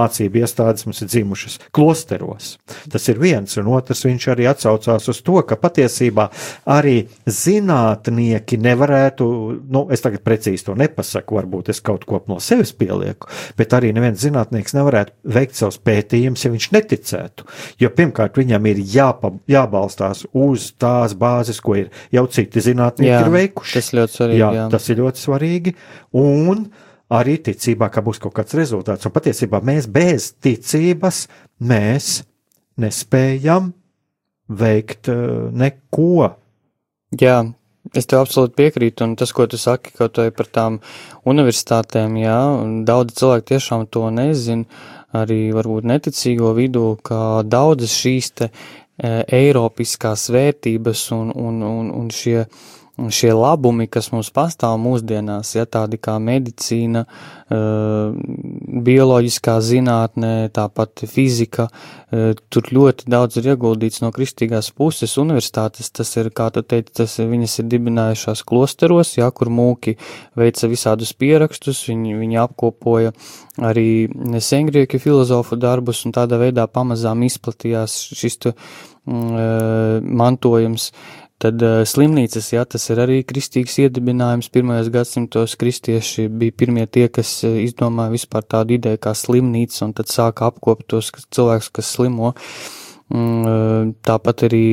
mācību iestādes mums ir dzimušas klosteros. Tas ir viens, un otrs viņš arī atsaucās uz to, ka patiesībā arī zinātnieki nevarētu varētu, nu, es tagad precīzi to nepasaku, varbūt es kaut ko no sevis pielieku, bet arī neviens zinātnieks nevarētu veikt savus pētījumus, ja viņš neticētu. Jo pirmkārt, viņam ir jāpa, jābalstās uz tās bāzes, ko ir jau citi zinātnieki jā, ir veikuši. Tas ļoti svarīgi. Jā, jā. tas ir ļoti svarīgi. Un arī ticībā, ka būs kaut kāds rezultāts. Un patiesībā mēs bez ticības mēs nespējam veikt uh, neko. Jā, Es tev absolūti piekrītu, un tas, ko tu saki, kaut vai par tām universitātēm, jā, daudz cilvēku tiešām to nezin, arī varbūt neticīgo vidū, ka daudzas šīs te e, eiropiskās vērtības un, un, un, un šie šie labumi, kas mums pastāv mūsdienās, ja tādi kā medicīna, eh, bioloģiskā zinātnē, tāpat fizika, eh, tur ļoti daudz ir ieguldīts no kristīgās puses. Universitātes, tas ir, kā tu teici, tas viņas ir dibinājušās klosteros, ja, kur mūki veica visādus pierakstus, viņi, viņi apkopoja arī sengrieku filozofu darbus un tādā veidā pamazām izplatījās šis mm, eh, mantojums. Tad uh, slimnīcas, jā, tas ir arī kristīgs iedibinājums. Pirmajos gadsimtos kristieši bija pirmie tie, kas uh, izdomāja vispār tādu ideju kā slimnīca, un tad sāka apkopt tos cilvēkus, kas slimo. Mm, uh, tāpat arī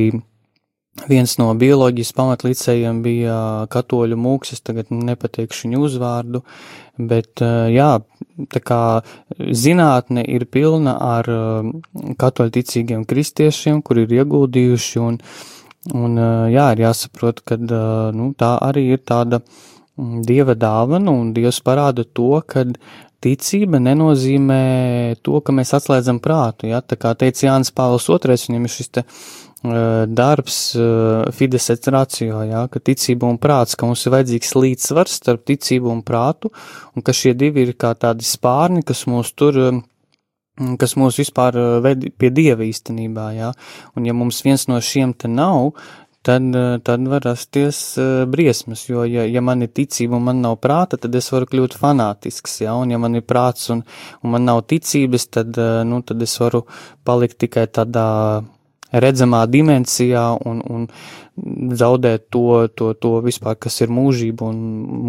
viens no bioloģijas pamatlīdzējiem bija katoļu mūks, es tagad nepateikšu viņu uzvārdu, bet jā, tā kā zinātne ir pilna ar katoļu ticīgiem kristiešiem, kur ir ieguldījuši un Un, jā, ir jāsaprot, ka nu, tā arī ir tāda mm, dieva dāvana, un Dievs parāda to, ka ticība nenozīmē to, ka mēs atslēdzam prātu. Ja? Tā kā teica Jānis Pāvils II, viņam ir šis te, uh, darbs uh, fides et ratio, ja? ka ticība un prāts, ka mums ir vajadzīgs līdzsvars starp ticību un prātu, un ka šie divi ir kā tādi spārni, kas mūs tur uh, kas mūs vispār uh, ved pie dieva īstenībā, jā. Un ja mums viens no šiem te nav, tad, uh, tad var rasties uh, briesmas, jo, ja, ja man ir ticība un man nav prāta, tad es varu kļūt fanātisks, jā, un ja man ir prāts un, un man nav ticības, tad, nu, tad es varu palikt tikai tādā redzamā dimensijā un, un zaudēt to, to, to vispār, kas ir mūžība un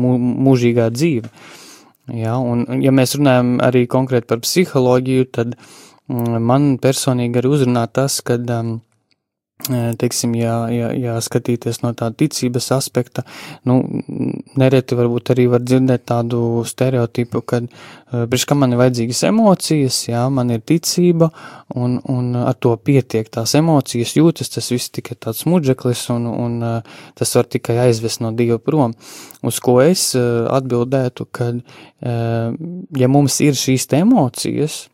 mū, mūžīgā dzīve. Uh, Ja, un, ja mēs runājam arī konkrēti par psiholoģiju, tad mm, man personīgi arī uzrunā tas, ka, um, teiksim, ja, ja, ja skatīties no tāda ticības aspekta, nu, nereti varbūt arī var dzirdēt tādu stereotipu, ka, priekš kam man ir vajadzīgas emocijas, jā, man ir ticība, un, un ar to pietiek tās emocijas jūtas, tas viss tikai tāds muģeklis, un, un tas var tikai aizvest no Dieva prom. Uz ko es atbildētu, ka, ja mums ir šīs emocijas,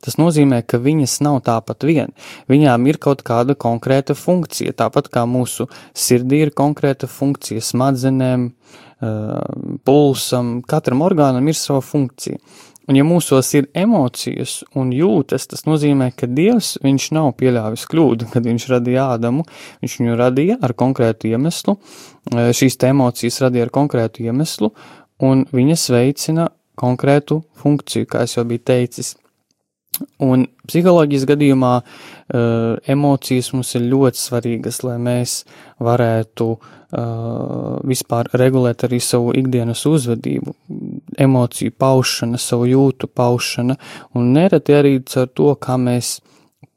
Tas nozīmē, ka viņas nav tāpat vien. Viņām ir kaut kāda konkrēta funkcija, tāpat kā mūsu sirdī ir konkrēta funkcija smadzenēm, pulsam, katram orgānam ir sava funkcija. Un ja mūsos ir emocijas un jūtas, tas nozīmē, ka Dievs, viņš nav pieļāvis kļūdu, kad viņš radīja Ādamu, viņš viņu radīja ar konkrētu iemeslu, šīs te emocijas radīja ar konkrētu iemeslu, un viņas veicina konkrētu funkciju, kā es jau biju teicis. Un psiholoģijas gadījumā uh, emocijas mums ir ļoti svarīgas, lai mēs varētu uh, vispār regulēt arī savu ikdienas uzvedību, emociju paušana, savu jūtu paušana, un nereti arī ar to, kā mēs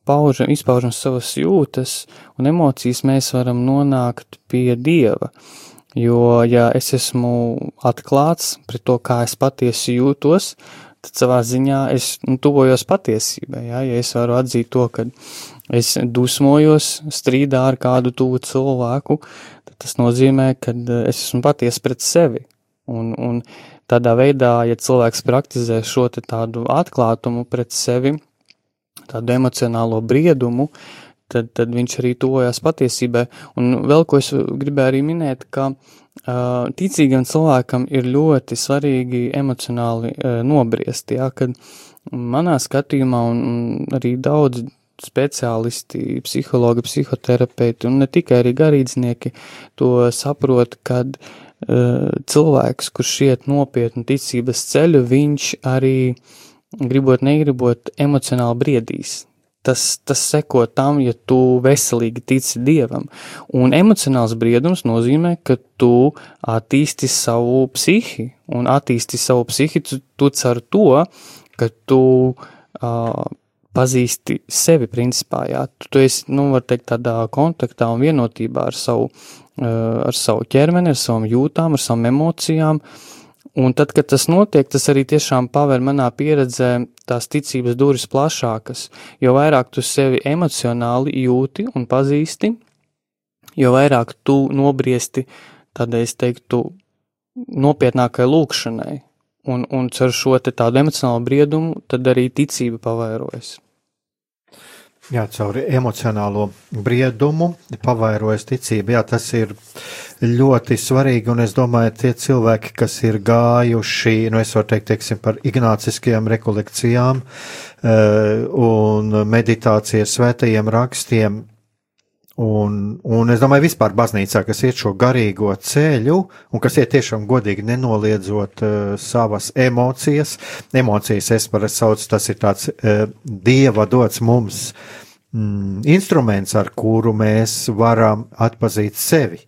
paužam, izpaužam savas jūtas un emocijas, mēs varam nonākt pie Dieva. Jo, ja es esmu atklāts pret to, kā es patiesi jūtos, uh, tad savā ziņā es nu, tuvojos patiesībai. Ja? ja es varu atzīt to, ka es dusmojos strīdā ar kādu tuvu cilvēku, tad tas nozīmē, ka eh, es esmu patiesa pret sevi. Un, un tādā veidā, ja cilvēks praktizē šo tādu atklātumu pret sevi, tādu emocionālo briedumu, tad, tad viņš arī tuvojas patiesībai. Un vēl ko es gribēju arī minēt, ka uh, ticīgam cilvēkam ir ļoti svarīgi emocionāli nobriest, jā, kad manā skatījumā un, arī daudz speciālisti, psihologi, psihoterapeiti un ne tikai arī garīdznieki to saprot, kad uh, cilvēks, kurš iet nopietnu ticības ceļu, viņš arī gribot, negribot emocionāli briedīs tas, tas seko tam, ja tu veselīgi tici dievam. Un emocionāls briedums nozīmē, ka tu attīsti savu psihi, un attīsti savu psihi tu, tu cer to, ka tu uh, pazīsti sevi principā, jā, tu, tu esi, nu, var teikt, tādā kontaktā un vienotībā ar savu, uh, ar savu ķermeni, ar savām jūtām, ar savām emocijām, uh, Un tad, kad tas notiek, tas arī tiešām paver manā pieredzē tās ticības durvis plašākas, jo vairāk tu sevi emocionāli jūti un pazīsti, jo vairāk tu nobriesti tādai, es teiktu, nopietnākai lūkšanai, un, un ar šo tādu emocionālu briedumu tad arī ticība pavairojas. Jā, caur emocionālo briedumu pavairojas ticība. Jā, tas ir ļoti svarīgi, un es domāju, tie cilvēki, kas ir gājuši, nu, es varu teikt, teiksim, par ignāciskajām rekolekcijām uh, un meditācijas svētajiem rakstiem, un, un es domāju, vispār baznīcā, kas iet šo garīgo ceļu, un kas iet tiešām godīgi nenoliedzot uh, savas emocijas, emocijas es parasti saucu, tas ir tāds uh, dieva dots mums mm, instruments, ar kuru mēs varam atpazīt sevi.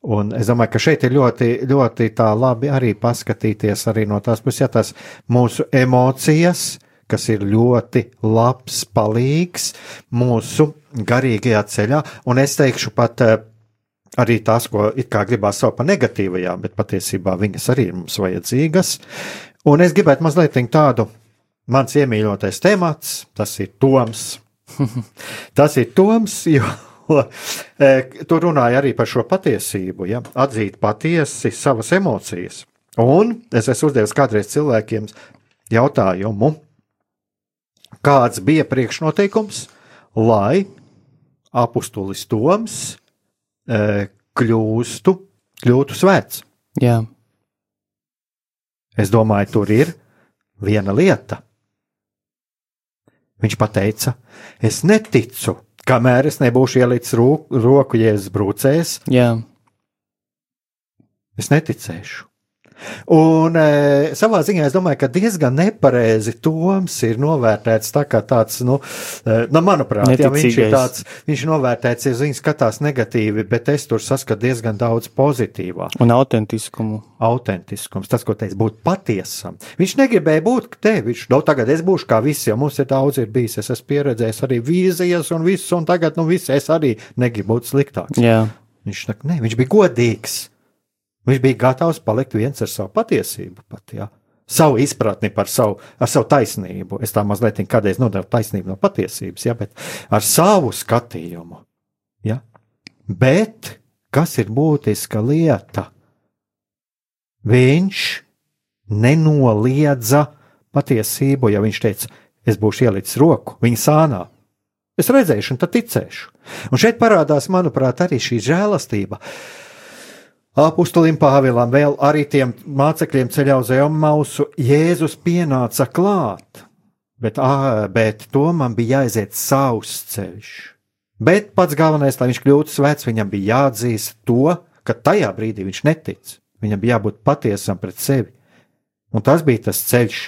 Un es domāju, ka šeit ir ļoti, ļoti tā labi arī paskatīties arī no tās puses, ja tās mūsu emocijas, kas ir ļoti labs palīgs mūsu garīgajā ceļā, un es teikšu pat eh, arī tās, ko it kā gribās saukt par negatīvajām, bet patiesībā viņas arī ir mums vajadzīgas. Un es gribētu mazliet tādu mans iemīļotais temats, tas ir Toms. [LAUGHS] tas ir Toms, jo [LAUGHS] E, tur runāja arī par šo patiesību, ja? atzīt patiesi savas emocijas. Un es esmu uzdevis kādreiz cilvēkiem jautājumu, kāds bija priekšnoteikums, lai apustulis Toms e, kļūstu, kļūtu svēts. Jā. Es domāju, tur ir viena lieta. Viņš teica, es neticu, kamēr es nebūšu ielicis roku, roku jēzus brūcēs. Jā. Es neticēšu. Un e, savā ziņā es domāju, ka diezgan nepareizi Toms ir novērtēts tā kā tāds, nu, e, nu manuprāt, jā, viņš ir tāds, viņš novērtēts, ja viņš skatās negatīvi, bet es tur saskatu diezgan daudz pozitīvā. Un autentiskumu. Autentiskums, tas, ko teica, būt patiesam. Viņš negribēja būt te, viņš, nu, tagad es būšu kā visi, jo mums ir daudz ir bijis, es esmu pieredzējis arī vīzijas un viss, un tagad, nu, viss, es arī negribu būt sliktāks. Jā. Viņš, ne, viņš bija godīgs. Viņš bija gatavs palikt viens ar savu patiesību, pat, ja? savu izpratni par savu, savu taisnību. Es tā mazliet kādreiz nodevu taisnību no patiesības, ja? bet ar savu skatījumu. Ja? Bet kas ir būtiska lieta? Viņš nenoliedza patiesību, ja viņš teica, es būšu ielicis roku viņa sānā. Es redzēšu, un tad ticēšu. Un šeit parādās, manuprāt, arī šī žēlastība. Uh, apustulim Pāvilam, vēl arī tiem mācekļiem ceļā uz Emausu, Jēzus pienāca klāt, bet, ā, bet to man bija jāiziet savs ceļš. Bet pats galvenais, lai viņš kļūtu svēts, viņam bija jāatzīst to, ka tajā brīdī viņš netic. Viņam bija jābūt patiesam pret sevi. Un tas bija tas ceļš.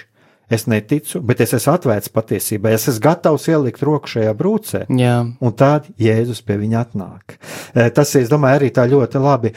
Es neticu, bet es esmu atvērts patiesībai. Es esmu gatavs ielikt roku šajā brūcē. Jā. Un tad Jēzus pie viņa atnāk. Eh, Tas, es domāju, arī tā ļoti labi.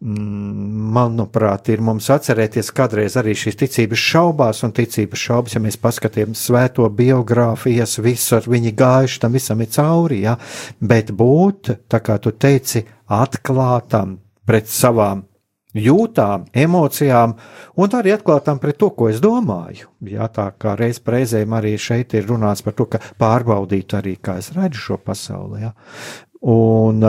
Mm, Manuprāt, ir mums atcerēties, kādreiz arī šīs ticības šaubās un ticības šaubas, ja mēs paskatāmies svēto biogrāfijas, visu ar viņi gājuši, tam visam ir cauri, ja? bet būt, tā kā tu teici, atklātam pret savām jūtām, emocijām, un arī atklātām pret to, ko es domāju. Jā, tā kā reiz reizēm arī šeit ir runāts par to, ka pārbaudīt arī, kā es redzu šo pasauli. Jā. Un,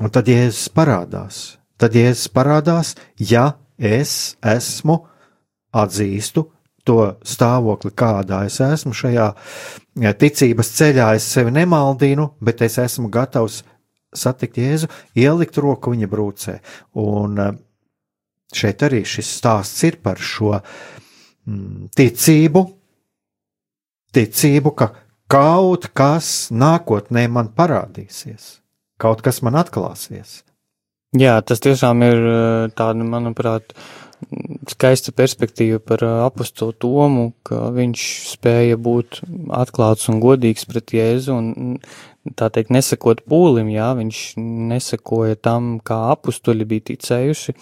un tad Jēzus parādās. Tad Jēzus parādās, ja es esmu atzīstu to stāvokli, kādā es esmu šajā ticības ceļā, es sevi nemaldinu, bet es esmu gatavs satikt Jēzu, ielikt roku viņa brūcē. Un eh, šeit arī šis stāsts ir par šo mm, ticību, ticību, ka kaut kas nākotnē man parādīsies, kaut kas man atklāsies. Jā, tas tiešām ir eh, tāda, manuprāt, skaista perspektīva par eh, apustulu Tomu, ka viņš spēja būt atklāts un godīgs pret Jēzu un tā teikt, nesakot pūlim, jā, viņš nesakoja tam, kā apustuļi bija ticējuši,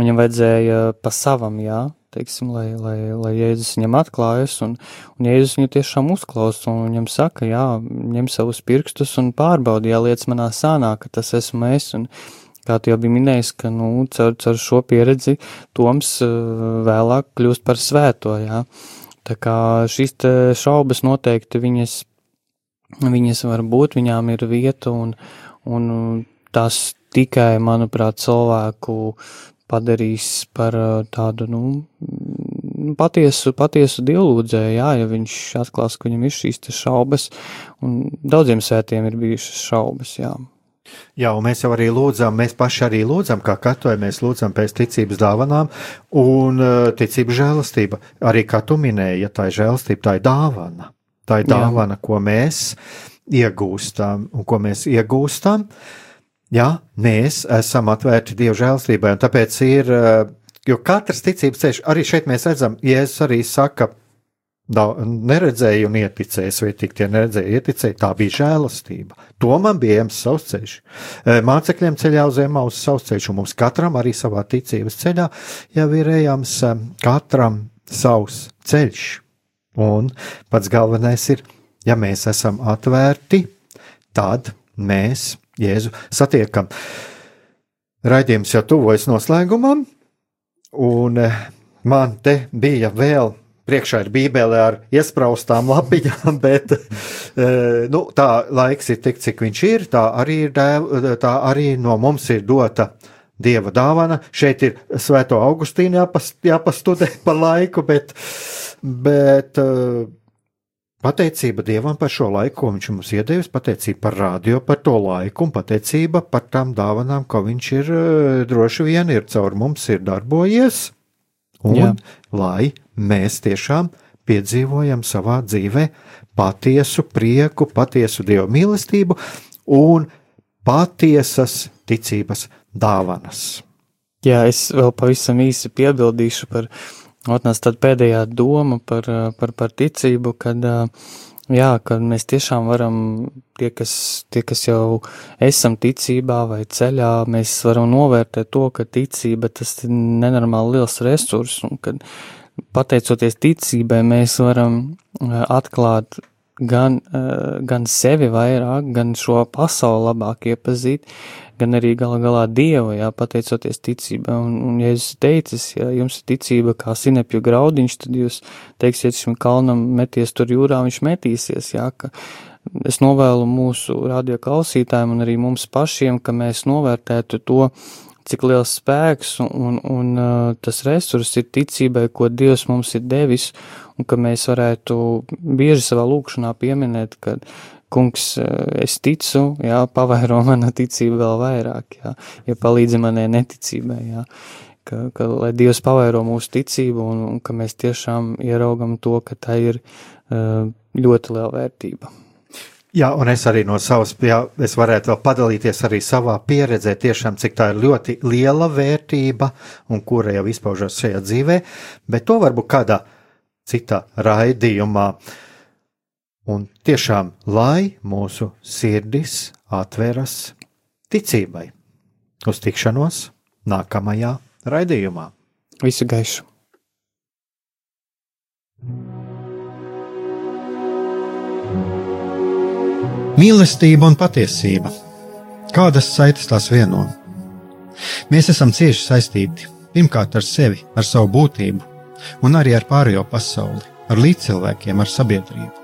viņam vajadzēja pa savam, jā, teiksim, lai, lai, lai Jēzus viņam atklājas, un, un Jēzus viņu tiešām uzklausa, un viņam saka, jā, ņem savus pirkstus un pārbaudi, jā, lietas manā sānā, ka tas esmu es, un kā tu jau biji minējis, ka, nu, caur, caur šo pieredzi Toms uh, vēlāk kļūst par svēto, jā. Tā kā šīs šaubas noteikti viņas viņas var būt, viņām ir vieta, un, un tas tikai, manuprāt, cilvēku padarīs par uh, tādu, nu, patiesu, patiesu dievlūdzēju, jā, ja viņš atklās, ka viņam ir šīs šaubas, un daudziem svētiem ir bijušas šaubas, jā. Jā, un mēs jau arī lūdzam, mēs paši arī lūdzam, kā katoļi, mēs lūdzam pēc ticības dāvanām un uh, ticības žēlastība. Arī kā tu minēji, ja tā ir žēlastība, tā ir dāvana. Tā ir dāvana, ko mēs iegūstam un ko mēs iegūstam. Jā, mēs esam atvērti Dieva žēlstībai, un tāpēc ir, jo katrs ticības ceļš, arī šeit mēs redzam, Jēzus arī saka, neredzēju un ieticēju, svētīgi tie neredzēja, ieticēja, tā bija žēlastība. To man bija ejams savs ceļš. Mācekļiem ceļā uz uz savs ceļš, un mums katram arī savā ticības ceļā jau ir ejams katram savs ceļš. Un pats galvenais ir, ja mēs esam atvērti, tad mēs Jēzu satiekam. Raidījums jau tuvojas noslēgumam, un man te bija vēl priekšā ir bībele ar iespraustām lapiņām, [LAUGHS] bet nu, tā laiks ir tik, cik viņš ir, tā arī, ir dēv, tā arī no mums ir dota dieva dāvana. Šeit ir svēto Augustīnu jāpas, jāpastudē pa laiku, bet, bet pateicība Dievam par šo laiku, ko Viņš mums iedevis, pateicība par radio, par to laiku un pateicība par tām dāvanām, ko Viņš ir droši vien ir caur mums ir darbojies. Un Jā. lai mēs tiešām piedzīvojam savā dzīvē patiesu prieku, patiesu dievu mīlestību un patiesas ticības dāvanas. Jā, es vēl pavisam īsi piebildīšu par otnās tad pēdējā doma par, par, par ticību, kad, jā, kad mēs tiešām varam, tie kas, tie, kas jau esam ticībā vai ceļā, mēs varam novērtēt to, ka ticība tas ir nenormāli liels resurs, un kad pateicoties ticībai mēs varam atklāt gan, gan sevi vairāk, gan šo pasauli labāk iepazīt, gan arī gala galā Dievu, jā, pateicoties ticībai. Un, un ja es teicis, ja jums ir ticība kā sinepju graudiņš, tad jūs teiksiet šim kalnam meties tur jūrā, viņš metīsies, jā, ka es novēlu mūsu radio klausītājiem un arī mums pašiem, ka mēs novērtētu to, cik liels spēks un, un, un uh, tas resurs ir ticībai, ko Dievs mums ir devis, un ka mēs varētu bieži savā lūkšanā pieminēt, ka kungs, es ticu, jā, pavēro [LAUGHS] mana ticība vēl vairāk, jā, ja palīdzi manai neticībai, jā, ka, ka lai Dievs pavēro mūsu ticību un, un ka mēs tiešām ieraugam to, ka tā ir ļoti liela vērtība. Jā, un es arī no savas, jā, es varētu vēl padalīties arī savā pieredzē, tiešām cik tā ir ļoti liela vērtība un kura jau izpaužas šajā dzīvē, bet to varbūt kādā citā raidījumā. Un tiešām, lai mūsu sirdis atveras ticībai. Uz tikšanos nākamajā raidījumā. Visu gaišu! Mīlestība un patiesība. Kādas saites tās vieno? Mēs esam cieši saistīti pirmkārt ar sevi, ar savu būtību, un arī ar pārējo pasauli, ar līdzcilvēkiem, ar sabiedrību.